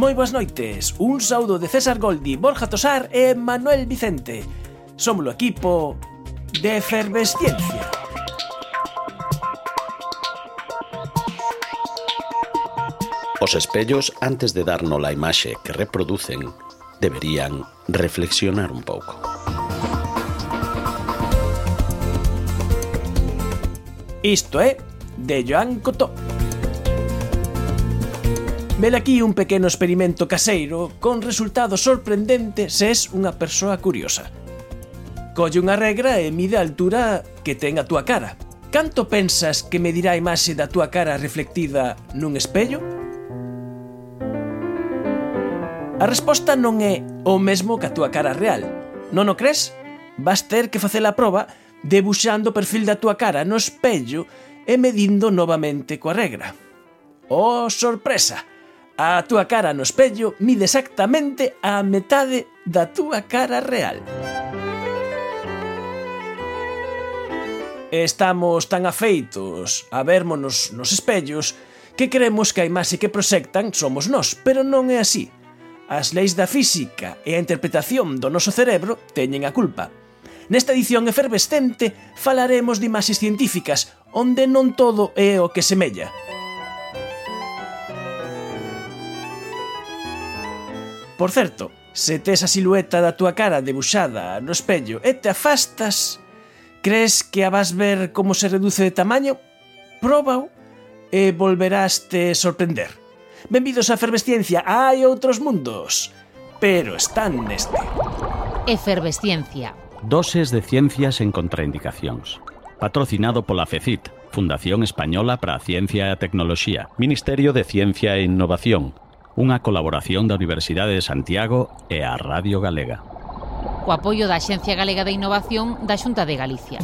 Moi boas noites, un saúdo de César Goldi, Borja Tosar e Manuel Vicente. Somos o equipo de Efervesciencia. Os espellos, antes de darnos a imaxe que reproducen, deberían reflexionar un pouco. Isto é de Joan Cotó. Vel aquí un pequeno experimento caseiro con resultado sorprendente se es unha persoa curiosa. Colle unha regra e mide a altura que ten a túa cara. Canto pensas que medirá a imaxe da túa cara reflectida nun espello? A resposta non é o mesmo que a túa cara real. Non o crees? Vas ter que facer a proba debuxando o perfil da túa cara no espello e medindo novamente coa regra. Oh, sorpresa! A túa cara no espello mide exactamente a metade da túa cara real. Estamos tan afeitos a vermonos nos espellos que creemos que a imaxe que proxectan somos nós, pero non é así. As leis da física e a interpretación do noso cerebro teñen a culpa. Nesta edición efervescente falaremos de imaxes científicas onde non todo é o que semella. Por certo, se tes a silueta da túa cara debuxada no espello e te afastas, crees que a vas ver como se reduce de tamaño? Próbao e volverás te sorprender. Benvidos a Efervesciencia, hai outros mundos, pero están neste. Efervesciencia. Doses de ciencias en contraindicacións. Patrocinado pola FECIT, Fundación Española para a Ciencia e a Tecnoloxía, Ministerio de Ciencia e Innovación, unha colaboración da Universidade de Santiago e a Radio Galega. Co apoio da Xencia Galega de Innovación da Xunta de Galicia.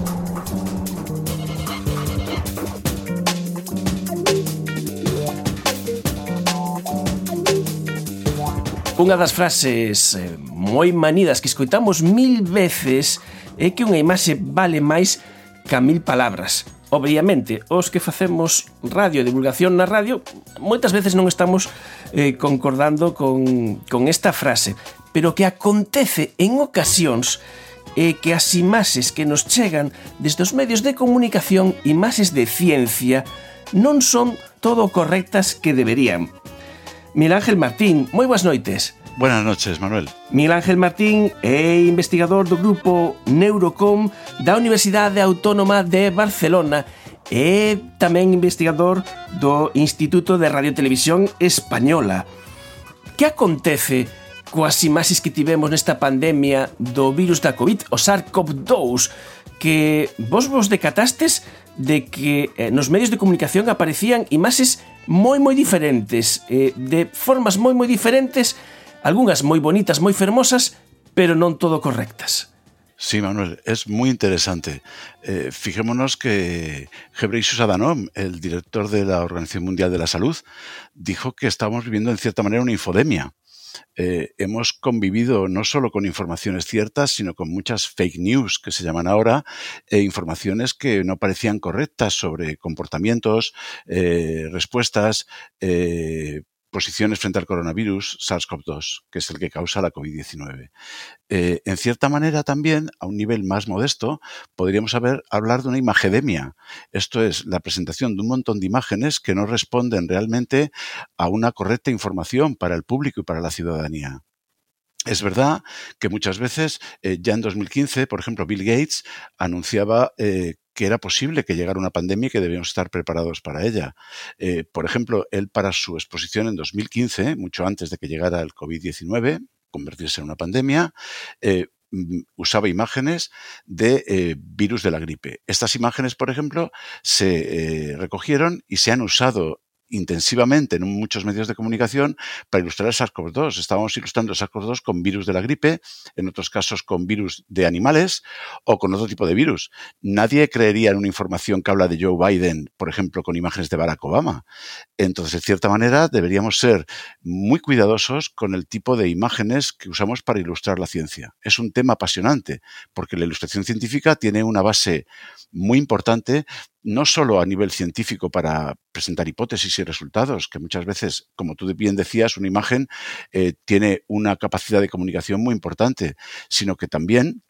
Unha das frases eh, moi manidas que escoitamos mil veces é que unha imaxe vale máis ca mil palabras obviamente, os que facemos radio e divulgación na radio, moitas veces non estamos eh, concordando con, con esta frase, pero que acontece en ocasións é que as imaxes que nos chegan desde os medios de comunicación, imaxes de ciencia, non son todo correctas que deberían. Miguel Ángel Martín, moi boas noites. Buenas noches, Manuel. Miguel Ángel Martín é investigador do grupo Neurocom da Universidade Autónoma de Barcelona e tamén investigador do Instituto de Radiotelevisión Española. Que acontece coas imaxes que tivemos nesta pandemia do virus da COVID, o SARS-CoV-2, que vos vos decatastes de que eh, nos medios de comunicación aparecían imaxes moi moi diferentes, eh, de formas moi moi diferentes algunhas moi bonitas, moi fermosas, pero non todo correctas. Sí, Manuel, es muy interesante. Eh, fijémonos que Gebreyesus Adhanom, el director de la Organización Mundial de la Salud, dijo que estamos viviendo en cierta manera una infodemia. Eh, hemos convivido no solo con informaciones ciertas, sino con muchas fake news que se llaman ahora, e informaciones que no parecían correctas sobre comportamientos, eh, respuestas, eh, posiciones frente al coronavirus SARS-CoV-2, que es el que causa la COVID-19. Eh, en cierta manera también, a un nivel más modesto, podríamos hablar de una imagedemia. Esto es la presentación de un montón de imágenes que no responden realmente a una correcta información para el público y para la ciudadanía. Es verdad que muchas veces, eh, ya en 2015, por ejemplo, Bill Gates anunciaba eh, que era posible que llegara una pandemia y que debíamos estar preparados para ella. Eh, por ejemplo, él para su exposición en 2015, mucho antes de que llegara el COVID-19, convertirse en una pandemia, eh, mm, usaba imágenes de eh, virus de la gripe. Estas imágenes, por ejemplo, se recogieron y se han usado intensivamente en muchos medios de comunicación para ilustrar el SARS-CoV-2. Estábamos ilustrando el SARS-CoV-2 con virus de la gripe, en otros casos con virus de animales o con otro tipo de virus. Nadie creería en una información que habla de Joe Biden, por ejemplo, con imágenes de Barack Obama. Entonces, de cierta manera, deberíamos ser muy cuidadosos con el tipo de imágenes que usamos para ilustrar la ciencia. Es un tema apasionante, porque la ilustración científica tiene una base muy importante no solo a nivel científico para presentar hipótesis y resultados, que muchas veces, como tú bien decías, una imagen eh, tiene una capacidad de comunicación muy importante, sino que también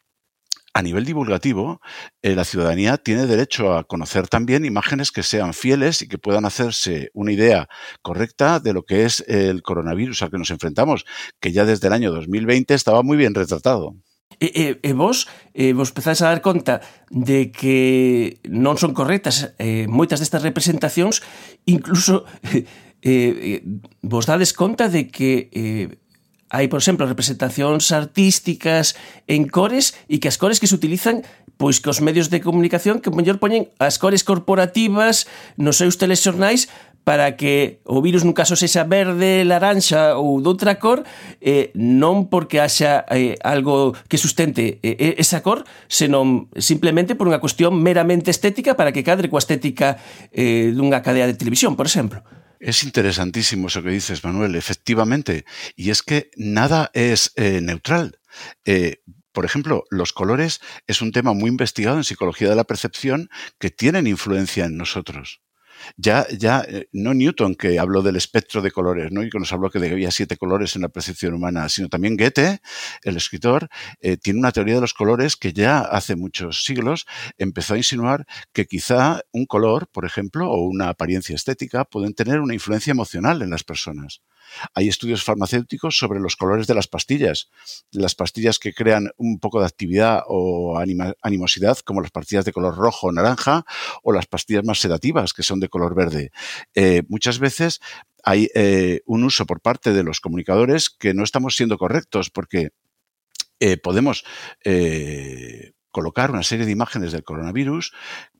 a nivel divulgativo, eh, la ciudadanía tiene derecho a conocer también imágenes que sean fieles y que puedan hacerse una idea correcta de lo que es el coronavirus al que nos enfrentamos, que ya desde el año 2020 estaba muy bien retratado. E, e, e vos e vos empezades a dar conta de que non son correctas eh, moitas destas representacións, incluso eh, eh, vos dades conta de que eh, hai, por exemplo, representacións artísticas en cores e que as cores que se utilizan pois que os medios de comunicación que mellor poñen as cores corporativas nos seus telexornais para que o virus nun caso sexa verde, laranxa ou doutra cor, eh, non porque haxa eh, algo que sustente eh, esa cor, senón simplemente por unha cuestión meramente estética para que cadre coa estética eh, dunha cadea de televisión, por exemplo. Es interesantísimo eso que dices, Manuel, efectivamente. Y es que nada es eh, neutral. Por ejemplo, los colores es un tema muy investigado en psicología de la percepción que tienen influencia en nosotros. Ya, ya, eh, no Newton que habló del espectro de colores, ¿no? Y que nos habló que había siete colores en la percepción humana, sino también Goethe, el escritor, eh, tiene una teoría de los colores que ya hace muchos siglos empezó a insinuar que quizá un color, por ejemplo, o una apariencia estética pueden tener una influencia emocional en las personas. Hay estudios farmacéuticos sobre los colores de las pastillas, las pastillas que crean un poco de actividad o animosidad, como las pastillas de color rojo o naranja, o las pastillas más sedativas, que son de color verde. Eh, muchas veces hay eh, un uso por parte de los comunicadores que no estamos siendo correctos porque eh, podemos colocar una serie de imágenes del coronavirus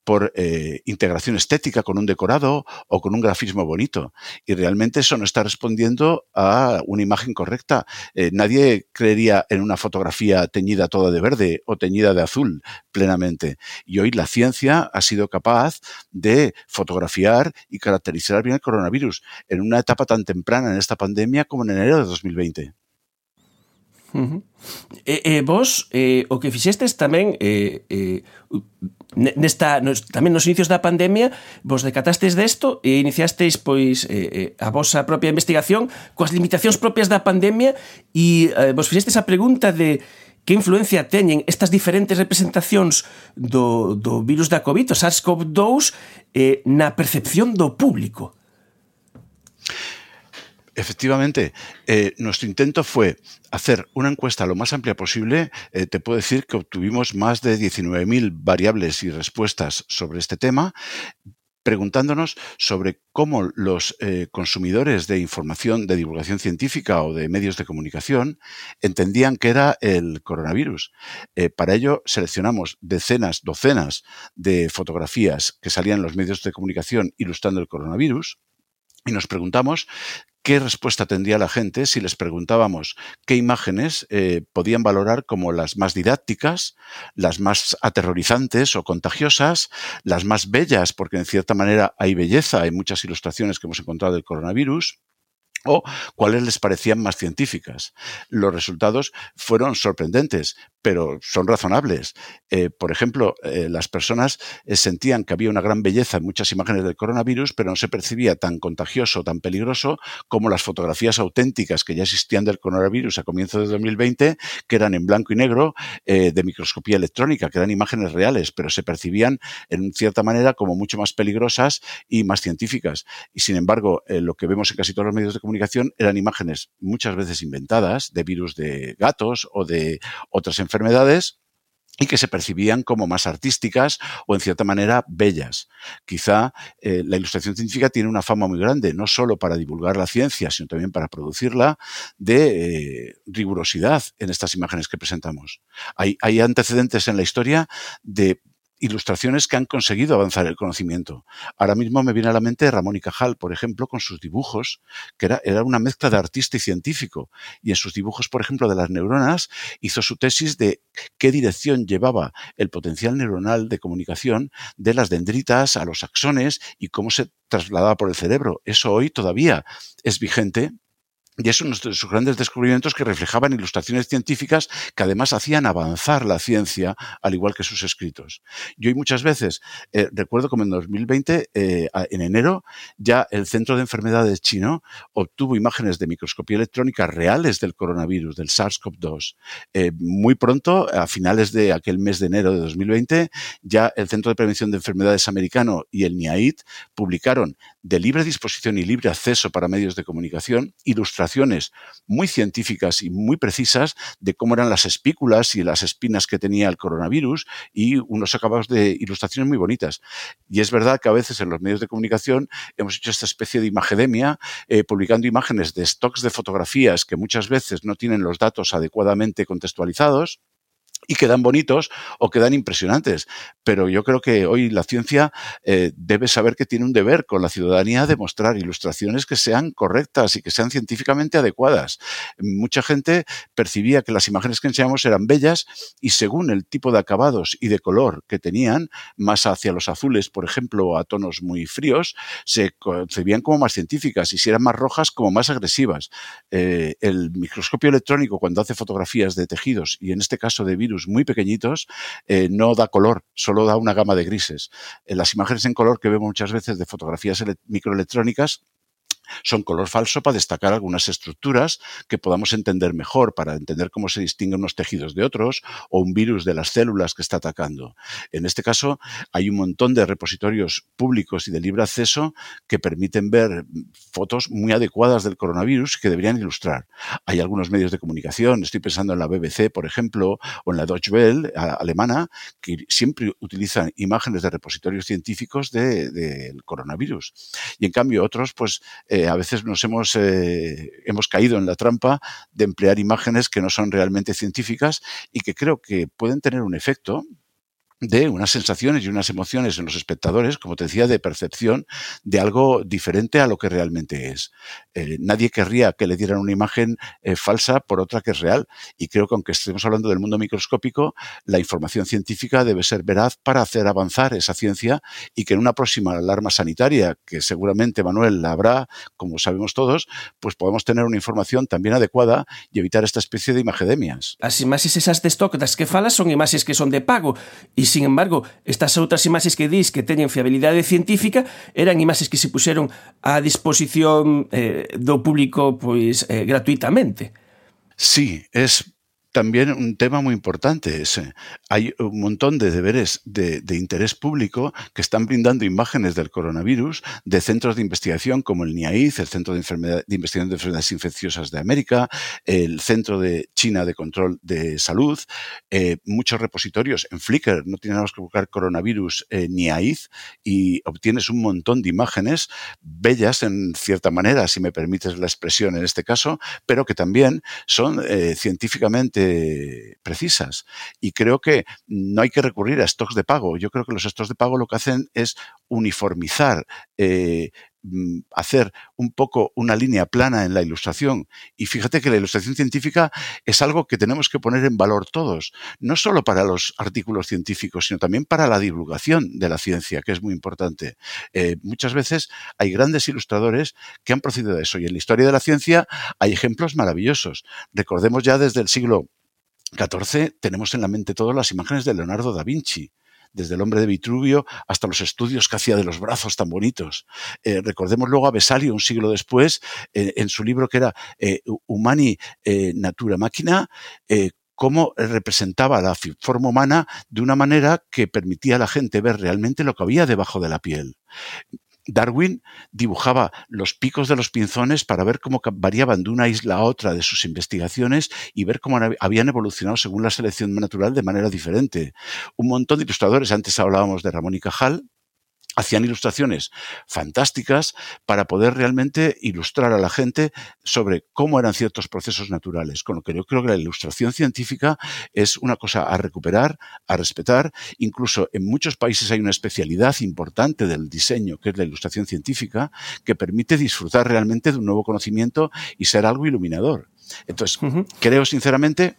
por eh, integración estética con un decorado o con un grafismo bonito. Y realmente eso no está respondiendo a una imagen correcta. Eh, nadie creería en una fotografía teñida toda de verde o teñida de azul plenamente. Y hoy la ciencia ha sido capaz de fotografiar y caracterizar bien el coronavirus en una etapa tan temprana en esta pandemia como en enero de 2020. Uh -huh. E, e vos, eh, o que fixestes tamén eh, eh, nesta, nos, tamén nos inicios da pandemia vos decatastes desto e iniciasteis pois eh, a vosa propia investigación coas limitacións propias da pandemia e eh, vos fixestes a pregunta de que influencia teñen estas diferentes representacións do, do virus da COVID, o SARS-CoV-2, eh, na percepción do público. Efectivamente, eh, nuestro intento fue hacer una encuesta lo más amplia posible. Eh, te puedo decir que obtuvimos más de 19.000 variables y respuestas sobre este tema, preguntándonos sobre cómo los eh, consumidores de información de divulgación científica o de medios de comunicación entendían que era el coronavirus. Para ello seleccionamos decenas, docenas de fotografías que salían en los medios de comunicación ilustrando el coronavirus y nos preguntamos qué respuesta tendría la gente si les preguntábamos qué imágenes eh, podían valorar como las más didácticas, las más aterrorizantes o contagiosas, las más bellas, porque en cierta manera hay belleza, hay muchas ilustraciones que hemos encontrado del coronavirus, o cuáles les parecían más científicas. Los resultados fueron sorprendentes, pero son razonables. Eh, por ejemplo, eh, las personas eh, sentían que había una gran belleza en muchas imágenes del coronavirus, pero no se percibía tan contagioso, tan peligroso como las fotografías auténticas que ya existían del coronavirus a comienzos de 2020, que eran en blanco y negro, de microscopía electrónica, que eran imágenes reales, pero se percibían en cierta manera como mucho más peligrosas y más científicas. Y sin embargo, lo que vemos en casi todos los medios de comunicación eran imágenes muchas veces inventadas de virus de gatos o de otras enfermedades y que se percibían como más artísticas o en cierta manera bellas. Quizá eh, la ilustración científica tiene una fama muy grande, no solo para divulgar la ciencia, sino también para producirla, de eh, rigurosidad en estas imágenes que presentamos. Hay antecedentes en la historia de ilustraciones que han conseguido avanzar el conocimiento. Ahora mismo me viene a la mente Ramón y Cajal, por ejemplo, con sus dibujos, que era, era, una mezcla de artista y científico. Y en sus dibujos, por ejemplo, de las neuronas, hizo su tesis de qué dirección llevaba el potencial neuronal de comunicación de las dendritas a los axones y cómo se trasladaba por el cerebro. Eso hoy todavía es vigente Y es uno de sus grandes descubrimientos que reflejaban ilustraciones científicas que además hacían avanzar la ciencia, al igual que sus escritos. Yo muchas veces eh, recuerdo como en 2020, eh, en enero, ya el Centro de Enfermedades chino obtuvo imágenes de microscopía electrónica reales del coronavirus, del SARS-CoV-2. Eh, muy pronto, a finales de aquel mes de enero de 2020, ya el Centro de Prevención de Enfermedades americano y el NIAID publicaron de libre disposición y libre acceso para medios de comunicación ilustraciones muy científicas y muy precisas de cómo eran las espículas y las espinas que tenía el coronavirus y unos acabados de ilustraciones muy bonitas. Y es verdad que a veces en los medios de comunicación hemos hecho esta especie de imagedemia, eh, publicando imágenes de stocks de fotografías que muchas veces no tienen los datos adecuadamente contextualizados y quedan bonitos o quedan impresionantes. Pero yo creo que hoy la ciencia eh, debe saber que tiene un deber con la ciudadanía de mostrar ilustraciones que sean correctas y que sean científicamente adecuadas. Mucha gente percibía que las imágenes que enseñamos eran bellas y según el tipo de acabados y de color que tenían, más hacia los azules, por ejemplo, a tonos muy fríos, se concebían como más científicas y si eran más rojas, como más agresivas. Eh, el microscopio electrónico, cuando hace fotografías de tejidos y en este caso de virus, muy pequeñitos, eh, no da color, solo da una gama de grises. En las imágenes en color que vemos muchas veces de fotografías microelectrónicas son color falso para destacar algunas estructuras que podamos entender mejor, para entender cómo se distinguen unos tejidos de otros o un virus de las células que está atacando. En este caso, hay un montón de repositorios públicos y de libre acceso que permiten ver fotos muy adecuadas del coronavirus que deberían ilustrar. Hay algunos medios de comunicación, estoy pensando en la BBC, por ejemplo, o en la Deutsche Welle alemana, que siempre utilizan imágenes de repositorios científicos del coronavirus. Y en cambio, otros, pues, a veces nos hemos, eh, hemos caído en la trampa de emplear imágenes que no son realmente científicas y que creo que pueden tener un efecto de unas sensaciones y unas emociones en los espectadores, como te decía, de percepción de algo diferente a lo que realmente es. Eh, nadie querría que le dieran una imagen eh, falsa por otra que es real. Y creo que aunque estemos hablando del mundo microscópico, la información científica debe ser veraz para hacer avanzar esa ciencia y que en una próxima alarma sanitaria, que seguramente Manuel la habrá, como sabemos todos, pues podamos tener una información también adecuada y evitar esta especie de imagedemias. Las imágenes esas de stock das que falas son imágenes que son de pago y sin embargo, estas outras imaxes que dis que teñen fiabilidade científica eran imaxes que se puxeron á disposición eh, do público pois eh, gratuitamente. Sí, es también un tema muy importante es, eh, hay un montón de deberes de, interés público que están brindando imágenes del coronavirus de centros de investigación como el NIAID, el Centro de, Investigación de Enfermedades Infecciosas de América, el Centro de China de Control de Salud, eh, muchos repositorios. En Flickr, no tenemos que buscar coronavirus eh, NIAID y obtienes un montón de imágenes bellas en cierta manera, si me permites la expresión en este caso, pero que también son científicamente precisas. Y creo que no hay que recurrir a stocks de pago. Yo creo que los stocks de pago lo que hacen es uniformizar eh, mm, hacer un poco una línea plana en la ilustración. Y fíjate que la ilustración científica es algo que tenemos que poner en valor todos, no solo para los artículos científicos, sino también para la divulgación de la ciencia, que es muy importante. Eh, muchas veces hay grandes ilustradores que han procedido de eso y en la historia de la ciencia hay ejemplos maravillosos. Recordemos ya desde el siglo 14 tenemos en la mente todas las imágenes de Leonardo da Vinci, desde el hombre de Vitruvio hasta los estudios que hacía de los brazos tan bonitos. Eh, recordemos luego a Vesalio, un siglo después, eh, en su libro que era eh, Humani Natura Máquina, cómo representaba la forma humana de una manera que permitía a la gente ver realmente lo que había debajo de la piel. Darwin dibujaba los picos de los pinzones para ver cómo variaban de una isla a otra de sus investigaciones y ver cómo habían evolucionado según la selección natural de manera diferente. Un montón de ilustradores, antes hablábamos de Ramón y Cajal, hacían ilustraciones fantásticas para poder realmente ilustrar a la gente sobre cómo eran ciertos procesos naturales. Con lo que yo creo que la ilustración científica es una cosa a recuperar, a respetar. Incluso en muchos países hay una especialidad importante del diseño, que es la ilustración científica, que permite disfrutar realmente de un nuevo conocimiento y ser algo iluminador. Entonces, creo sinceramente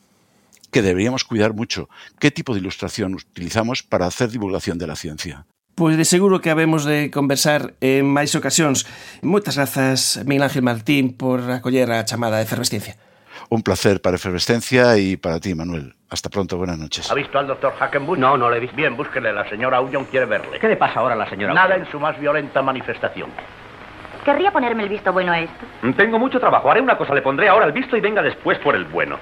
que deberíamos cuidar mucho qué tipo de ilustración utilizamos para hacer divulgación de la ciencia. Pois de seguro que habemos de conversar en máis ocasións. Moitas grazas, Miguel Ángel Martín, por acoller a chamada de efervesciencia. Un placer para Efervescencia y para ti, Manuel. Hasta pronto, buenas noches. ¿Ha visto al doctor Hackenbush? No, no le he visto. Bien, búsquele. La señora Ullon quiere verle. ¿Qué le pasa ahora a la señora? Nada Ullon? en su más violenta manifestación. ¿Querría ponerme el visto bueno a esto? Tengo mucho trabajo. Haré una cosa. Le pondré ahora el visto y venga después por el bueno.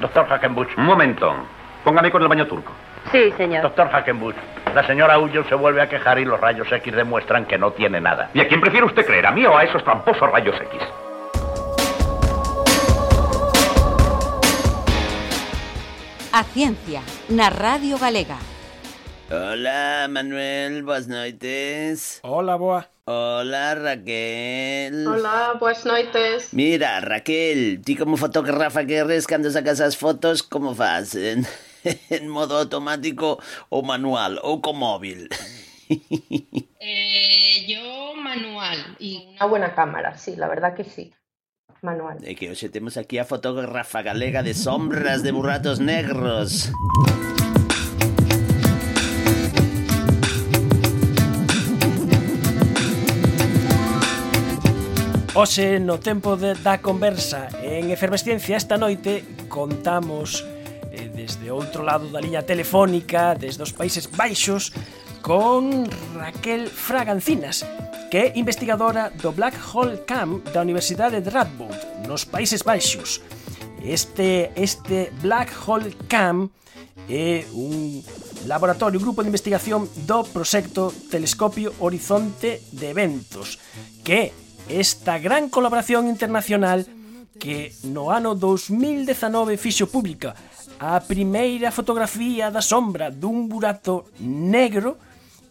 Doctor Hackenbush. Un momento. Póngame con el baño turco. Sí, señor. Doctor Hackenbush. La señora Ullon se vuelve a quejar y los rayos X demuestran que no tiene nada. ¿Y a quién prefiere usted creer? ¿A mí o a esos tramposos rayos X? A ciencia, na Radio Galega. Hola, Manuel, boas noites. Hola, boa. Hola, Raquel. Hola, boas noites. Mira, Raquel, ti como fotógrafa que eres cando sacas as fotos, como fas? En, en modo automático ou manual ou con móvil? Eh, yo manual y una buena cámara, sí, la verdad que sí. Manual. É que hoxe temos aquí a fotógrafa galega de sombras de burratos negros. Oxe, no tempo de, da conversa en Efervesciencia esta noite contamos eh, desde outro lado da liña telefónica, desde os Países Baixos, con Raquel Fragancinas, que é investigadora do Black Hole Camp da Universidade de Radboud, nos Países Baixos. Este, este Black Hole Camp é un laboratorio, grupo de investigación do proxecto Telescopio Horizonte de Eventos, que esta gran colaboración internacional que no ano 2019 fixo pública a primeira fotografía da sombra dun burato negro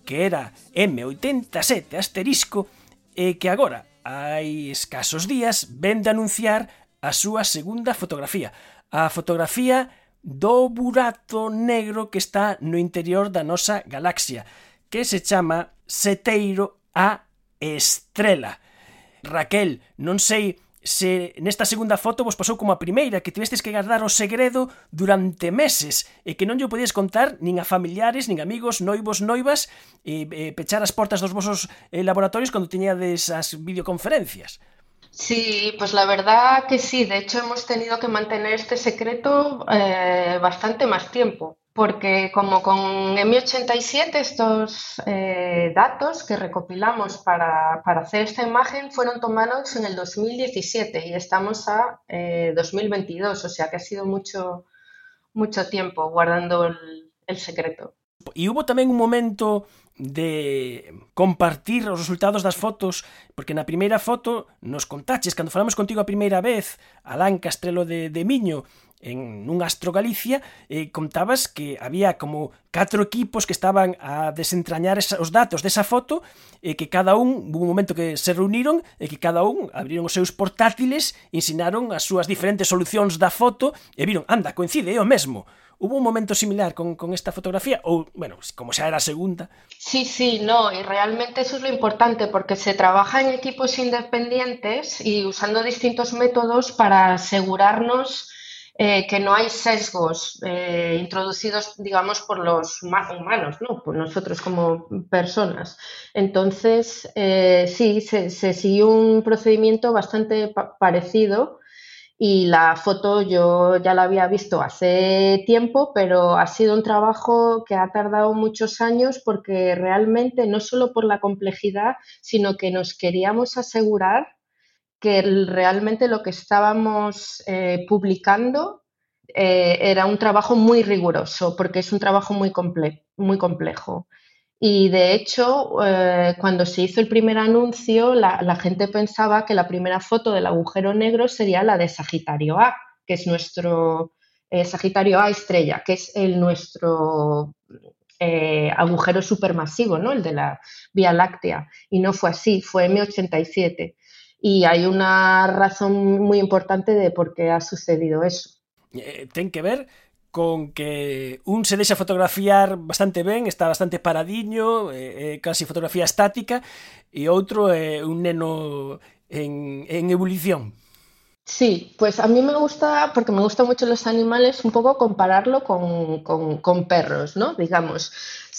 que era M87 asterisco e que agora, hai escasos días, ven de anunciar a súa segunda fotografía. A fotografía do burato negro que está no interior da nosa galaxia, que se chama Seteiro a Estrela. Raquel, non sei se nesta segunda foto vos pasou como a primeira, que tivestes que guardar o segredo durante meses e que non lle podías contar nin a familiares, nin amigos, noivos, noivas e, e pechar as portas dos vosos eh, laboratorios cando tiñades as videoconferencias. Sí, pues la verdad que sí. De hecho, hemos tenido que mantener este secreto eh, bastante más tiempo. Porque como con M87 estos eh, datos que recopilamos para, para hacer esta imagen fueron tomados en el 2017 y estamos a eh, 2022, o sea que ha sido mucho, mucho tiempo guardando el, secreto. E hubo tamén un momento de compartir os resultados das fotos, porque na primeira foto nos contaches, cando falamos contigo a primeira vez, Alán Castrelo de, de Miño, en nunha astrogalicia eh, contabas que había como catro equipos que estaban a desentrañar esa, os datos desa foto e eh, que cada un, hubo un momento que se reuniron e eh, que cada un abriron os seus portátiles, ensinaron as súas diferentes solucións da foto e viron, anda, coincide, é o mesmo. Hubo un momento similar con, con esta fotografía ou, bueno, como xa era a segunda? Sí, sí, no, y realmente eso es lo importante porque se trabaja en equipos independientes y usando distintos métodos para asegurarnos eh, que no hay sesgos eh, introducidos, digamos, por los humanos, ¿no? por nosotros como personas. Entonces, eh, sí, se, siguió un procedimiento bastante pa parecido y la foto yo ya la había visto hace tiempo, pero ha sido un trabajo que ha tardado muchos años porque realmente no solo por la complejidad, sino que nos queríamos asegurar que realmente lo que estábamos eh, publicando eh, era un trabajo muy riguroso, porque es un trabajo muy, comple muy complejo. Y de hecho, eh, cuando se hizo el primer anuncio, la, gente pensaba que la primera foto del agujero negro sería la de Sagitario A, que es nuestro Sagitario A estrella, que es el nuestro agujero supermasivo, ¿no? el de la Vía Láctea. Y no fue así, fue M87. Y hay una razón muy importante de por qué ha sucedido eso. Eh, ten que ver con que un se deixa fotografiar bastante ben, está bastante paradiño, eh, casi fotografía estática, e outro é eh, un neno en, en. Sí, pues a mí me gusta, porque me gustan mucho los animales, un poco compararlo con, con perros, ¿no? Digamos,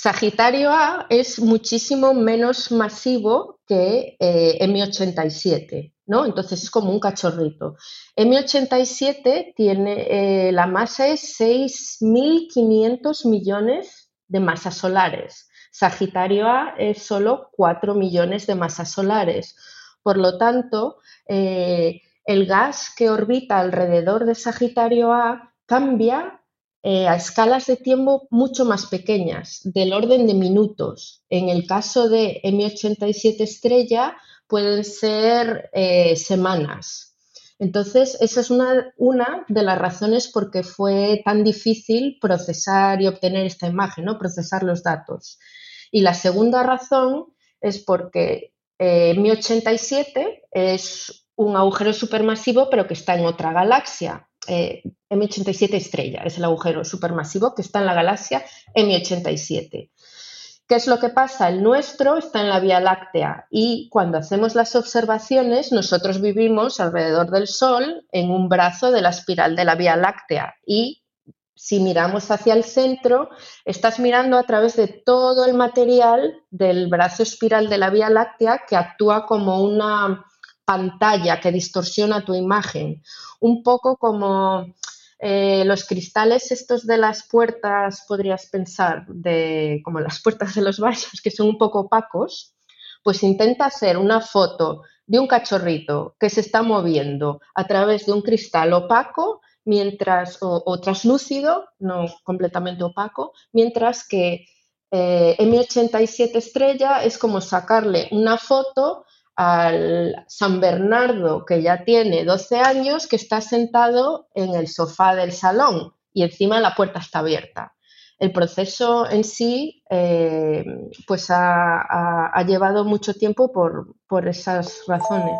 Sagitario A es muchísimo menos masivo que eh, M87, ¿no? Entonces es como un cachorrito. M87 tiene, eh, la masa es 6.500 millones de masas solares. Sagitario A es solo 4 millones de masas solares. Por lo tanto, eh, el gas que orbita alrededor de Sagitario A cambia eh, a escalas de tiempo mucho más pequeñas, del orden de minutos. En el caso de M87 estrella pueden ser eh, semanas. Entonces, esa es una, una, de las razones por qué fue tan difícil procesar y obtener esta imagen, ¿no? procesar los datos. Y la segunda razón es porque eh, M87 es un agujero supermasivo, pero que está en otra galaxia. Eh, M87 estrella, es el agujero supermasivo que está en la galaxia M87. ¿Qué es lo que pasa? El nuestro está en la Vía Láctea y cuando hacemos las observaciones nosotros vivimos alrededor del Sol en un brazo de la espiral de la Vía Láctea y si miramos hacia el centro, estás mirando a través de todo el material del brazo espiral de la Vía Láctea que actúa como una pantalla que distorsiona tu imagen, un poco como eh, los cristales estos de las puertas, podrías pensar, de, como las puertas de los baños, que son un poco opacos, pues intenta hacer una foto de un cachorrito que se está moviendo a través de un cristal opaco mientras o, o translúcido, no completamente opaco, mientras que eh, M87 estrella es como sacarle una foto al San Bernardo, que ya tiene 12 años, que está sentado en el sofá del salón y encima la puerta está abierta. El proceso en sí eh, pues ha, llevado mucho tiempo por esas razones.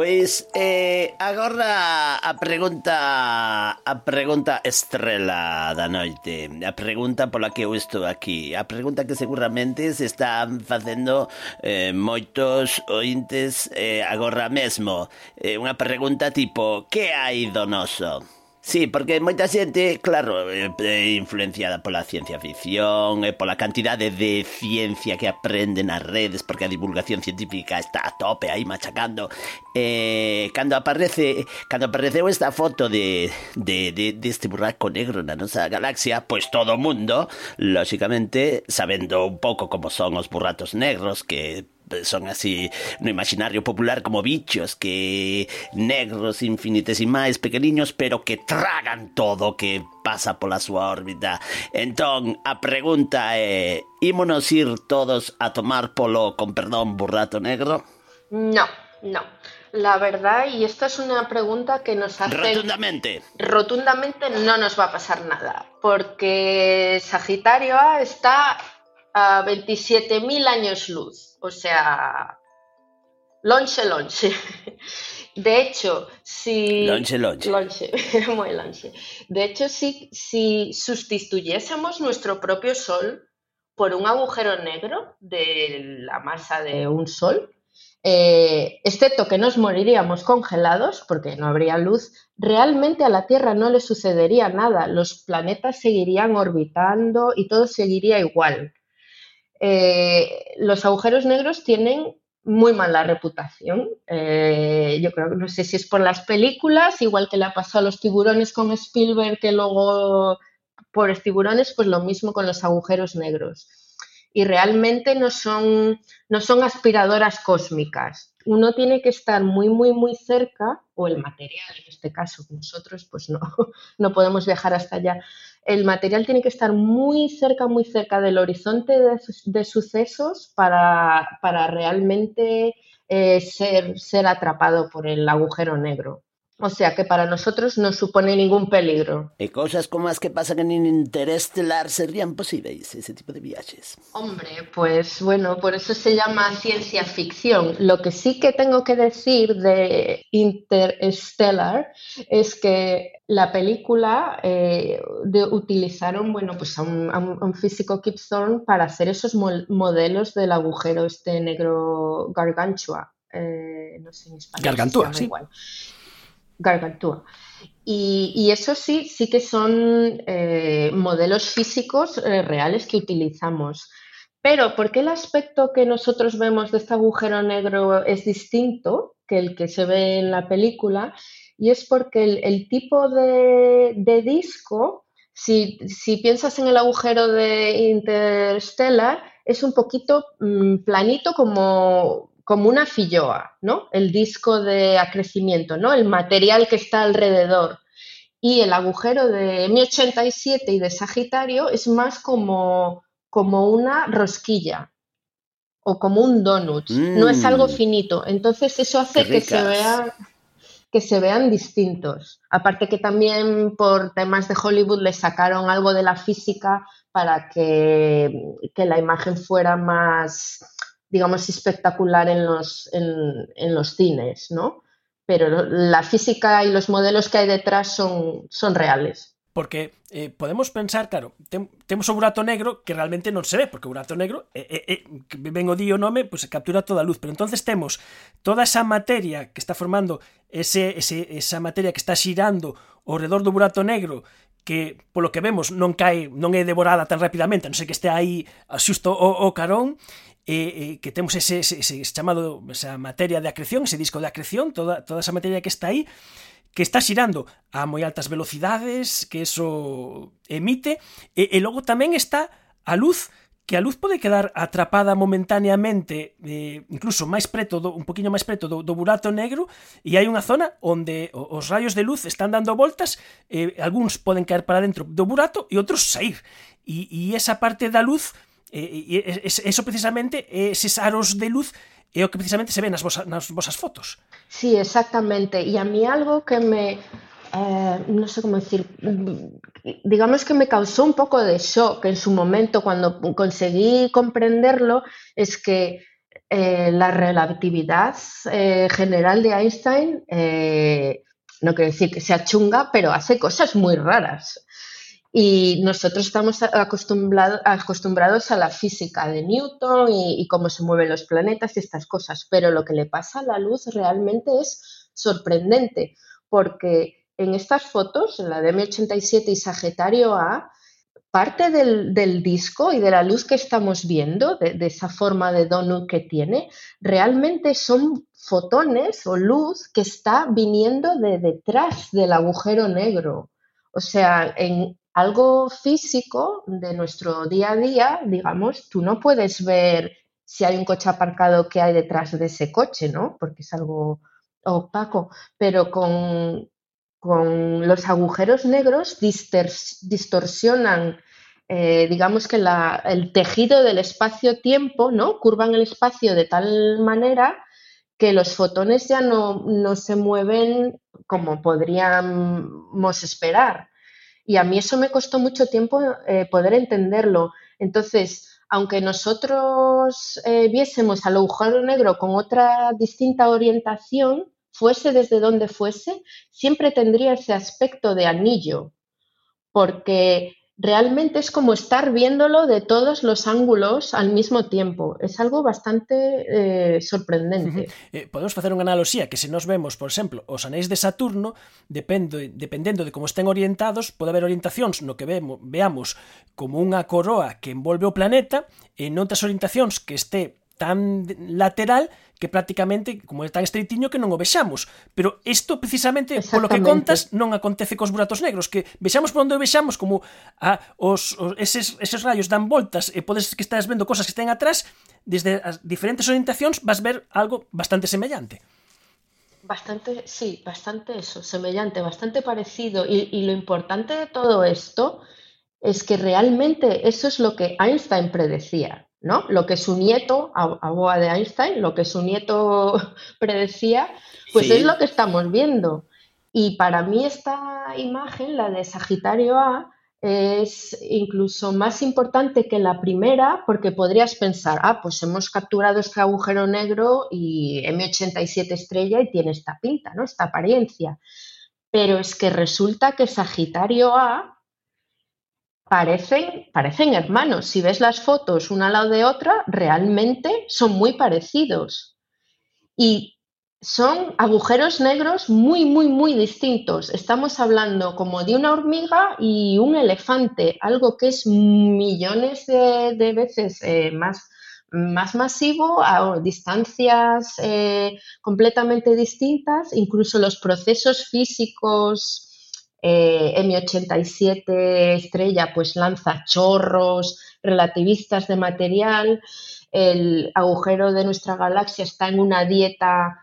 Pois eh, agora a pregunta a pregunta estrela da noite, a pregunta pola que eu estou aquí, a pregunta que seguramente se están facendo eh, moitos ointes eh, agora mesmo, eh, unha pregunta tipo, que hai do noso? Sí, porque moita xente, claro, é influenciada pola ciencia ficción e pola cantidade de ciencia que aprenden nas redes, porque a divulgación científica está a tope aí machacando. Eh, cando aparece, cando apareceu esta foto de, de, de, de este buraco negro na nosa galaxia, pois todo o mundo, lóxicamente, sabendo un pouco como son os burratos negros que son así no imaginario popular como bichos que negros infinitesimais pequeniños pero que tragan todo que pasa pola súa órbita. Entón a pregunta é ímonos ir todos a tomar polo con perdón burrato negro no no. La verdad, y esta es una pregunta que nos hace... Rotundamente. Rotundamente no nos va a pasar nada, porque Sagitario A está a 27.000 años luz, o sea, lonche, lonche. De hecho, si... Lonche, lonche. Lonche, muy lonche. De hecho, si, si sustituyésemos nuestro propio Sol por un agujero negro de la masa de un Sol, eh, excepto que nos moriríamos congelados porque no habría luz, realmente a la Tierra no le sucedería nada, los planetas seguirían orbitando y todo seguiría igual. Eh, los agujeros negros tienen muy mala reputación. Eh, yo creo que no sé si es por las películas, igual que le pasado a los tiburones con Spielberg, que luego por tiburones, pues lo mismo con los agujeros negros. Y realmente no son, no son aspiradoras cósmicas. Uno tiene que estar muy, muy, muy cerca, o el material en este caso, nosotros pues no, no podemos viajar hasta allá, el material tiene que estar muy cerca, muy cerca del horizonte de, sucesos para, realmente eh, ser, ser atrapado por el agujero negro. O sea que para nosotros no supone ningún peligro. ¿Y cosas como las que pasan en Interestelar serían posibles, ese tipo de viajes? Hombre, pues bueno, por eso se llama ciencia ficción. Lo que sí que tengo que decir de Interstellar es que la película eh, utilizaron bueno, pues a, un, físico Kip Thorne para hacer esos modelos del agujero este negro gargantua. Eh, no sé en español. Gargantúa, sí. Igual. Y, eso sí, sí que son eh, modelos físicos eh, reales que utilizamos. Pero, ¿por qué el aspecto que nosotros vemos de este agujero negro es distinto que el que se ve en la película? Y es porque el, tipo de, disco, si, piensas en el agujero de Interstellar, es un poquito mm, planito como, como una filloa, ¿no? El disco de acrecimiento, ¿no? El material que está alrededor. Y el agujero de M87 y de Sagitario es más como, como una rosquilla o como un donut. No es algo mm. finito. Entonces eso hace que se, vea, que se vean distintos. Aparte que también por temas de Hollywood le sacaron algo de la física para que, que la imagen fuera más digamos, espectacular en los, en, en los cines, ¿no? Pero la física y los modelos que hay detrás son, son reales. Porque eh, podemos pensar, claro, tenemos un burato negro que realmente non se ve, porque un burato negro, eh, eh, eh vengo di o nome, pues, captura toda a luz, pero entonces temos toda esa materia que está formando, ese, ese, esa materia que está xirando ao redor do burato negro, que polo que vemos non cae, non é devorada tan rapidamente, non sei que este aí xusto o, o carón, eh, que temos ese, ese, ese chamado, esa materia de acreción, ese disco de acreción, toda, toda esa materia que está aí, que está xirando a moi altas velocidades, que eso emite, e, e logo tamén está a luz que a luz pode quedar atrapada momentaneamente, eh, incluso máis preto, do, un poquinho máis preto do, do burato negro, e hai unha zona onde os rayos de luz están dando voltas, eh, algúns poden caer para dentro do burato e outros sair. E, e esa parte da luz E, e, eso precisamente, eses aros de luz é o que precisamente se ve nas vosas, nas vosas fotos. Sí, exactamente. E a mí algo que me, eh, no sé cómo decir, digamos que me causó un poco de shock en su momento cuando conseguí comprenderlo, es que eh, la relatividad eh, general de Einstein, eh, no quiero decir que sea chunga, pero hace cosas muy raras. Y nosotros estamos acostumbrados a la física de Newton y, cómo se mueven los planetas y estas cosas, pero lo que le pasa a la luz realmente es sorprendente, porque en estas fotos, en la de M87 y Sagitario A, parte del, disco y de la luz que estamos viendo, de, esa forma de donut que tiene, realmente son fotones o luz que está viniendo de detrás del agujero negro. O sea, en, algo físico de nuestro día a día, digamos, tú no puedes ver si hay un coche aparcado que hay detrás de ese coche, ¿no? Porque es algo opaco, pero con, con los agujeros negros distorsionan, eh, digamos que el tejido del espacio-tiempo, ¿no? Curvan el espacio de tal manera que los fotones ya no, no se mueven como podríamos esperar. Y a mí eso me costó mucho tiempo eh, poder entenderlo. Entonces, aunque nosotros eh, viésemos al agujero negro con otra distinta orientación, fuese desde donde fuese, siempre tendría ese aspecto de anillo, porque realmente es como estar viéndolo de todos los ángulos al mismo tiempo. Es algo bastante eh, sorprendente. Uh -huh. eh, podemos facer unha analoxía que se nos vemos, por exemplo, os anéis de Saturno, dependo, dependendo de como estén orientados, pode haber orientacións no que vemos, veamos como unha coroa que envolve o planeta e noutras orientacións que esté tan lateral que prácticamente, como é tan estreitiño, que non o vexamos. Pero isto, precisamente, polo que contas, non acontece cos buratos negros, que vexamos por onde o vexamos, como a, os, os, eses, eses rayos dan voltas, e podes que estás vendo cosas que estén atrás, desde as diferentes orientacións vas ver algo bastante semellante. Bastante, sí, bastante eso, semellante, bastante parecido. Y, y lo importante de todo esto es que realmente eso es lo que Einstein predecía. ¿No? Lo que su nieto, a, de Einstein, lo que su nieto predecía, pues es lo que estamos viendo. Y para mí esta imagen, la de Sagitario A, es incluso más importante que la primera porque podrías pensar, ah, pues hemos capturado este agujero negro y M87 estrella y tiene esta pinta, ¿no? Esta apariencia. Pero es que resulta que Sagitario A parecen, parecen hermanos. Si ves las fotos una al lado de otra, realmente son muy parecidos. Y son agujeros negros muy, muy, muy distintos. Estamos hablando como de una hormiga y un elefante, algo que es millones de, veces eh, más, más masivo a distancias eh, completamente distintas, incluso los procesos físicos. Eh, M87 estrella pues lanza chorros relativistas de material, el agujero de nuestra galaxia está en una dieta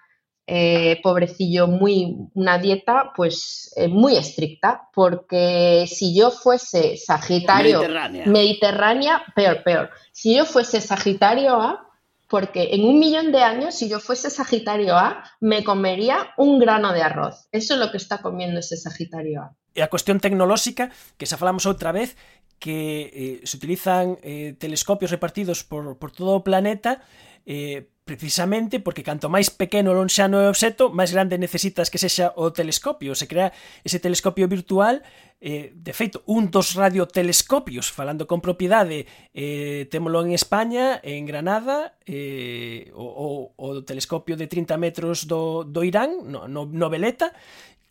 eh, pobrecillo, muy, una dieta pues eh, muy estricta, porque si yo fuese Sagitario Mediterránea. peor, peor. Si yo fuese Sagitario A, porque en un millón de años, si yo fuese Sagitario A, me comería un grano de arroz. Eso es lo que está comiendo ese Sagitario A. E a cuestión tecnolóxica, que xa falamos outra vez, que eh, se utilizan eh, telescopios repartidos por, por todo o planeta eh, precisamente porque canto máis pequeno lonxano é o obxeto, máis grande necesitas que sexa o telescopio. Se crea ese telescopio virtual, eh, de feito, un dos radiotelescopios, falando con propiedade, eh, témolo en España, en Granada, eh, o, o, o telescopio de 30 metros do, do Irán, no, no, no Veleta,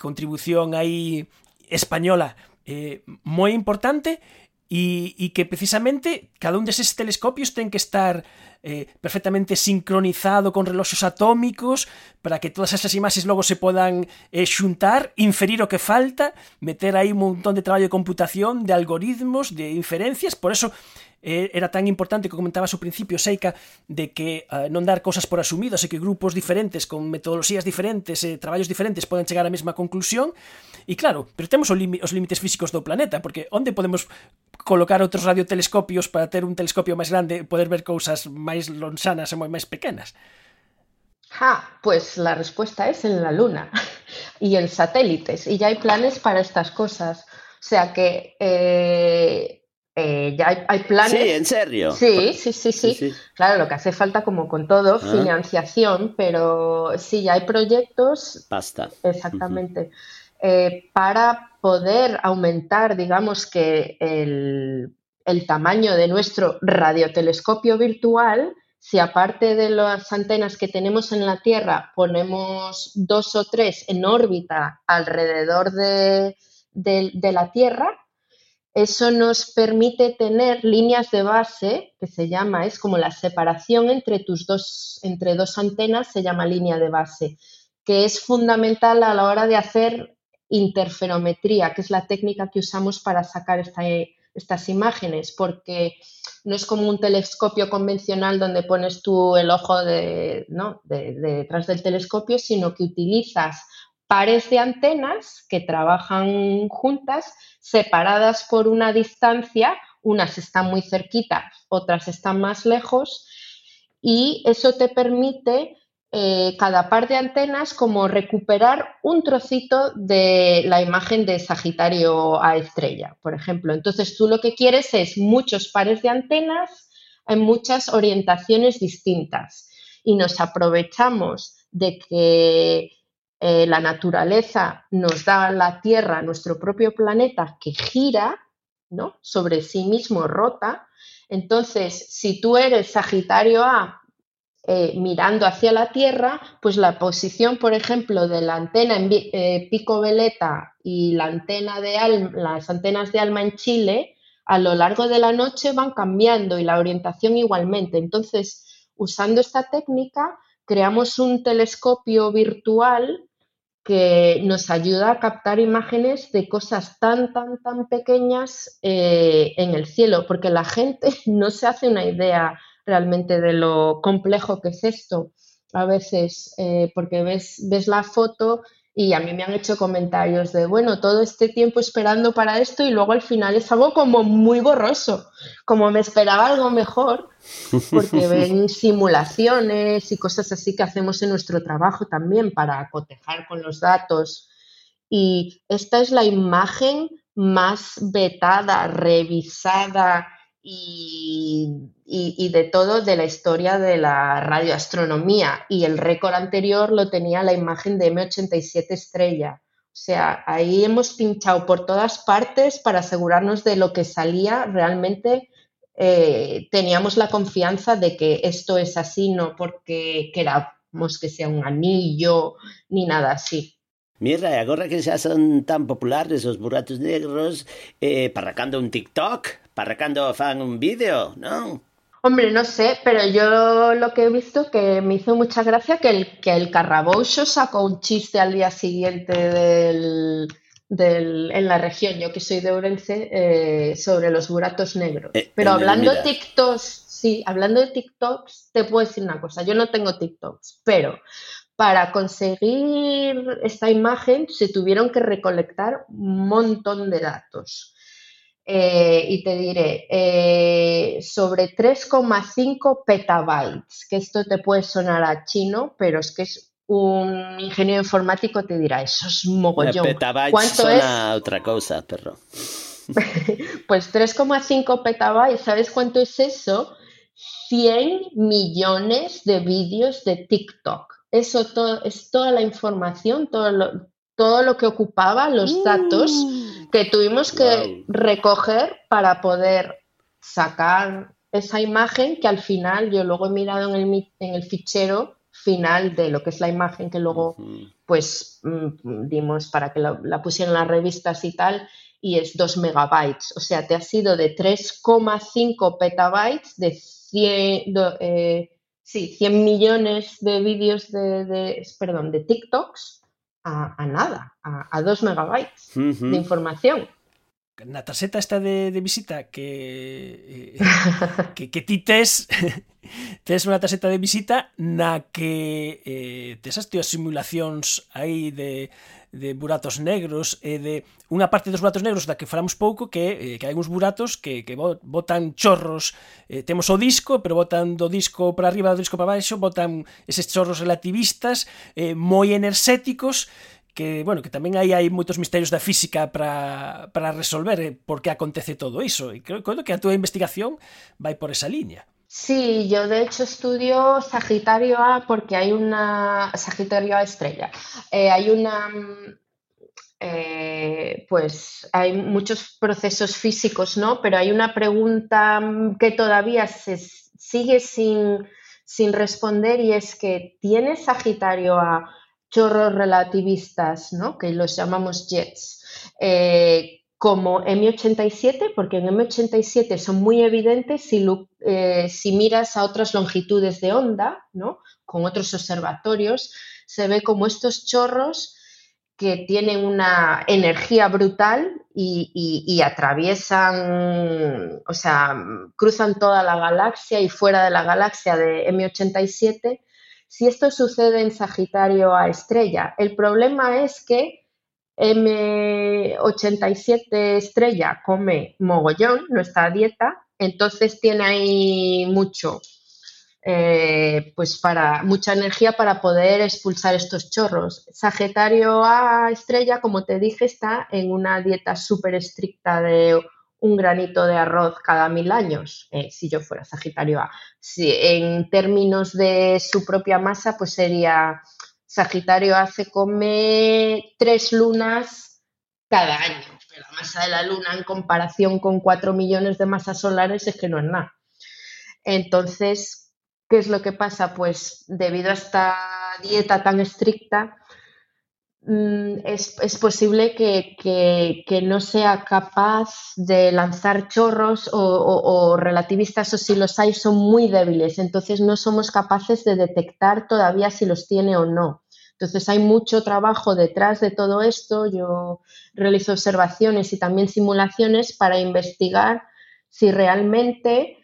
contribución aí española eh, moi importante, e, e que precisamente cada un deses telescopios ten que estar eh, perfectamente sincronizado con reloxos atómicos para que todas esas imaxes logo se podan eh, xuntar, inferir o que falta, meter aí un montón de traballo de computación, de algoritmos, de inferencias, por eso eh, era tan importante que comentabas ao principio, Seika, de que eh, non dar cosas por asumidas e que grupos diferentes con metodoloxías diferentes e traballos diferentes poden chegar á mesma conclusión. E claro, pero temos os límites físicos do planeta, porque onde podemos colocar outros radiotelescopios para ter un telescopio máis grande e poder ver cousas máis lonxanas e moi máis pequenas? Ah, pues la respuesta es en la Luna y en satélites. Y ya hay planes para estas cosas. O sea que eh, eh, ya hay, planes. Sí, en serio. Sí, sí, sí, sí, Claro, lo que hace falta, como con todo, ah. financiación, pero sí, ya hay proyectos. Basta. Exactamente. Eh, para poder aumentar, digamos que el, tamaño de nuestro radiotelescopio virtual, si aparte de las antenas que tenemos en la Tierra ponemos dos o tres en órbita alrededor de, de la Tierra, eso nos permite tener líneas de base, que se llama, es como la separación entre tus dos, entre dos antenas, se llama línea de base, que es fundamental a la hora de hacer interferometría, que es la técnica que usamos para sacar estas imágenes, porque no es como un telescopio convencional donde pones tú el ojo de, detrás del telescopio, sino que utilizas pares de antenas que trabajan juntas, separadas por una distancia, unas están muy cerquitas, otras están más lejos, y eso te permite eh, cada par de antenas como recuperar un trocito de la imagen de Sagitario a estrella, por ejemplo. Entonces tú lo que quieres es muchos pares de antenas en muchas orientaciones distintas y nos aprovechamos de que eh, la naturaleza nos da la Tierra, nuestro propio planeta, que gira ¿no? sobre sí mismo, rota. Entonces, si tú eres Sagitario A eh, mirando hacia la Tierra, pues la posición, por ejemplo, de la antena en eh, Pico Veleta y las antenas de Alma en Chile, a lo largo de la noche van cambiando y la orientación igualmente. Entonces, usando esta técnica, creamos un telescopio virtual que nos ayuda a captar imágenes de cosas tan, tan, tan pequeñas eh, en el cielo, porque la gente no se hace una idea realmente de lo complejo que es esto. A veces, eh, porque ves, ves la foto y a mí me han hecho comentarios de, bueno, todo este tiempo esperando para esto y luego al final es algo como muy borroso, como me esperaba algo mejor, porque ven simulaciones y cosas así que hacemos en nuestro trabajo también para cotejar con los datos. Y esta es la imagen más vetada, revisada, y, de todo de la historia de la radioastronomía. Y el récord anterior lo tenía la imagen de M87 estrella. O sea, ahí hemos pinchado por todas partes para asegurarnos de lo que salía realmente. Eh, teníamos la confianza de que esto es así, no porque digamos que sea un anillo ni nada así. Mira, agora que xa son tan populares os buratos negros, eh, parracando un TikTok, parracando fan un vídeo, non? Hombre, no sé, pero yo lo que he visto que me hizo mucha gracia que el, que el Carraboucho sacó un chiste al día siguiente del, del, en la región, yo que soy de Ourense, eh, sobre los buratos negros. Eh, pero hablando de. TikToks, sí, hablando de TikToks, te puedo decir una cosa, yo no tengo TikToks, pero para conseguir esta imagen se tuvieron que recolectar un montón de datos. Eh, y te diré, eh, sobre 3,5 petabytes, que esto te puede sonar a chino, pero es que es un ingeniero informático te dirá, eso es un mogollón. petabytes ¿Cuánto sona es? a outra cousa, perro. Pues 3,5 petabytes, ¿sabes cuánto es eso? 100 millones de vídeos de TikTok. Eso todo, es toda la información, todo lo, todo lo que ocupaba, los datos que tuvimos que recoger para poder sacar esa imagen que al final yo luego he mirado en el, en el fichero final de lo que es la imagen que luego pues mm, dimos para que la, la pusieran en las revistas y tal y es 2 megabytes. O sea, te ha sido de 3,5 petabytes de 100, do- eh, sí, 100 millones de vídeos de, de- perdón, de TikToks a, a nada, a, 2 megabytes uh -huh. de información. Na tarxeta esta de, de visita que, eh, que que ti tes tes unha tarxeta de visita na que eh, tes as teas simulacións aí de de buratos negros e de unha parte dos buratos negros da que falamos pouco que eh, que hai uns buratos que, que botan chorros eh, temos o disco pero botan do disco para arriba do disco para baixo botan eses chorros relativistas eh, moi enerxéticos que, bueno, que tamén aí hai moitos misterios da física para, para resolver eh, por que acontece todo iso. E creo, creo que a túa investigación vai por esa liña. Sí, yo de hecho estudio Sagitario A porque hay una, Sagitario A estrella, Eh, hay una, eh, pues hay muchos procesos físicos, ¿no? Pero hay una pregunta que todavía se sigue sin, sin responder y es que ¿tiene Sagitario A chorros relativistas, ¿no? Que los llamamos jets? eh, como M87, porque en M87 son muy evidentes eh, si miras a otras longitudes de onda, ¿no? con otros observatorios, se ve como estos chorros que tienen una energía brutal y- y atraviesan, o sea, cruzan toda la galaxia y fuera de la galaxia de M87. Si esto sucede en Sagitario a estrella, el problema es que M87 estrella come mogollón, no está a dieta, entonces tiene ahí mucho, eh, pues para mucha energía para poder expulsar estos chorros. Sagitario A estrella, como te dije, está en una dieta súper estricta de un granito de arroz cada mil años, eh, si yo fuera Sagitario A. Si, en términos de su propia masa, pues sería Sagitario A se come tres lunas cada año. Pero la masa de la luna en comparación con cuatro millones de masas solares es que no es nada. Entonces, ¿qué es lo que pasa? Pues debido a esta dieta tan estricta, mm, es, posible que, no sea capaz de lanzar chorros o relativistas o si los hay son muy débiles, entonces no somos capaces de detectar todavía si los tiene o no. Entonces hay mucho trabajo detrás de todo esto. Yo realizo observaciones y también simulaciones para investigar si realmente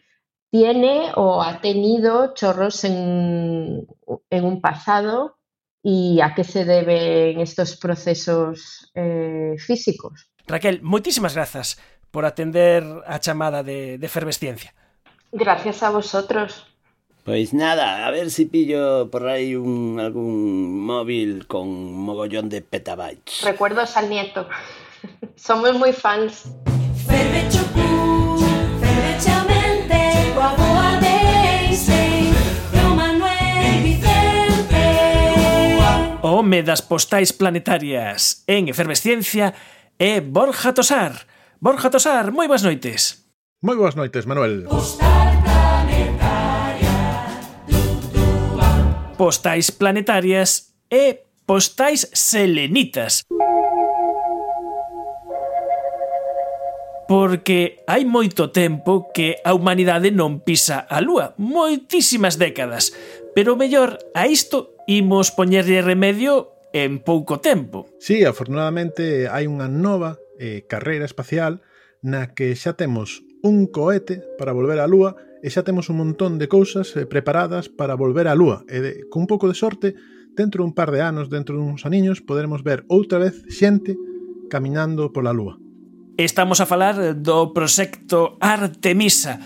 tiene o ha tenido chorros en, en un pasado y a qué se deben estos procesos eh, físicos. Raquel, moitísimas grazas por atender a chamada de, de efervesciencia. Gracias a vosotros. Pois nada, a ver si pillo por aí un, algún móvil con mogollón de petabytes. Recuerdos al nieto. Somos muy fans. Fervechamente, coa boa Daisy, do Manuel Vicente. O home das postais planetarias en efervesciencia é Borja Tosar. Borja Tosar, moi boas noites. Moi boas noites, Manuel. postais planetarias e postais selenitas. Porque hai moito tempo que a humanidade non pisa a lúa, moitísimas décadas, pero mellor a isto imos poñerlle remedio en pouco tempo. Sí, afortunadamente hai unha nova eh, carreira espacial na que xa temos un cohete para volver á Lúa e xa temos un montón de cousas eh, preparadas para volver á Lúa. E de, con un pouco de sorte dentro dun par de anos, dentro duns aniños poderemos ver outra vez xente camiñando pola Lúa. Estamos a falar do proxecto Artemisa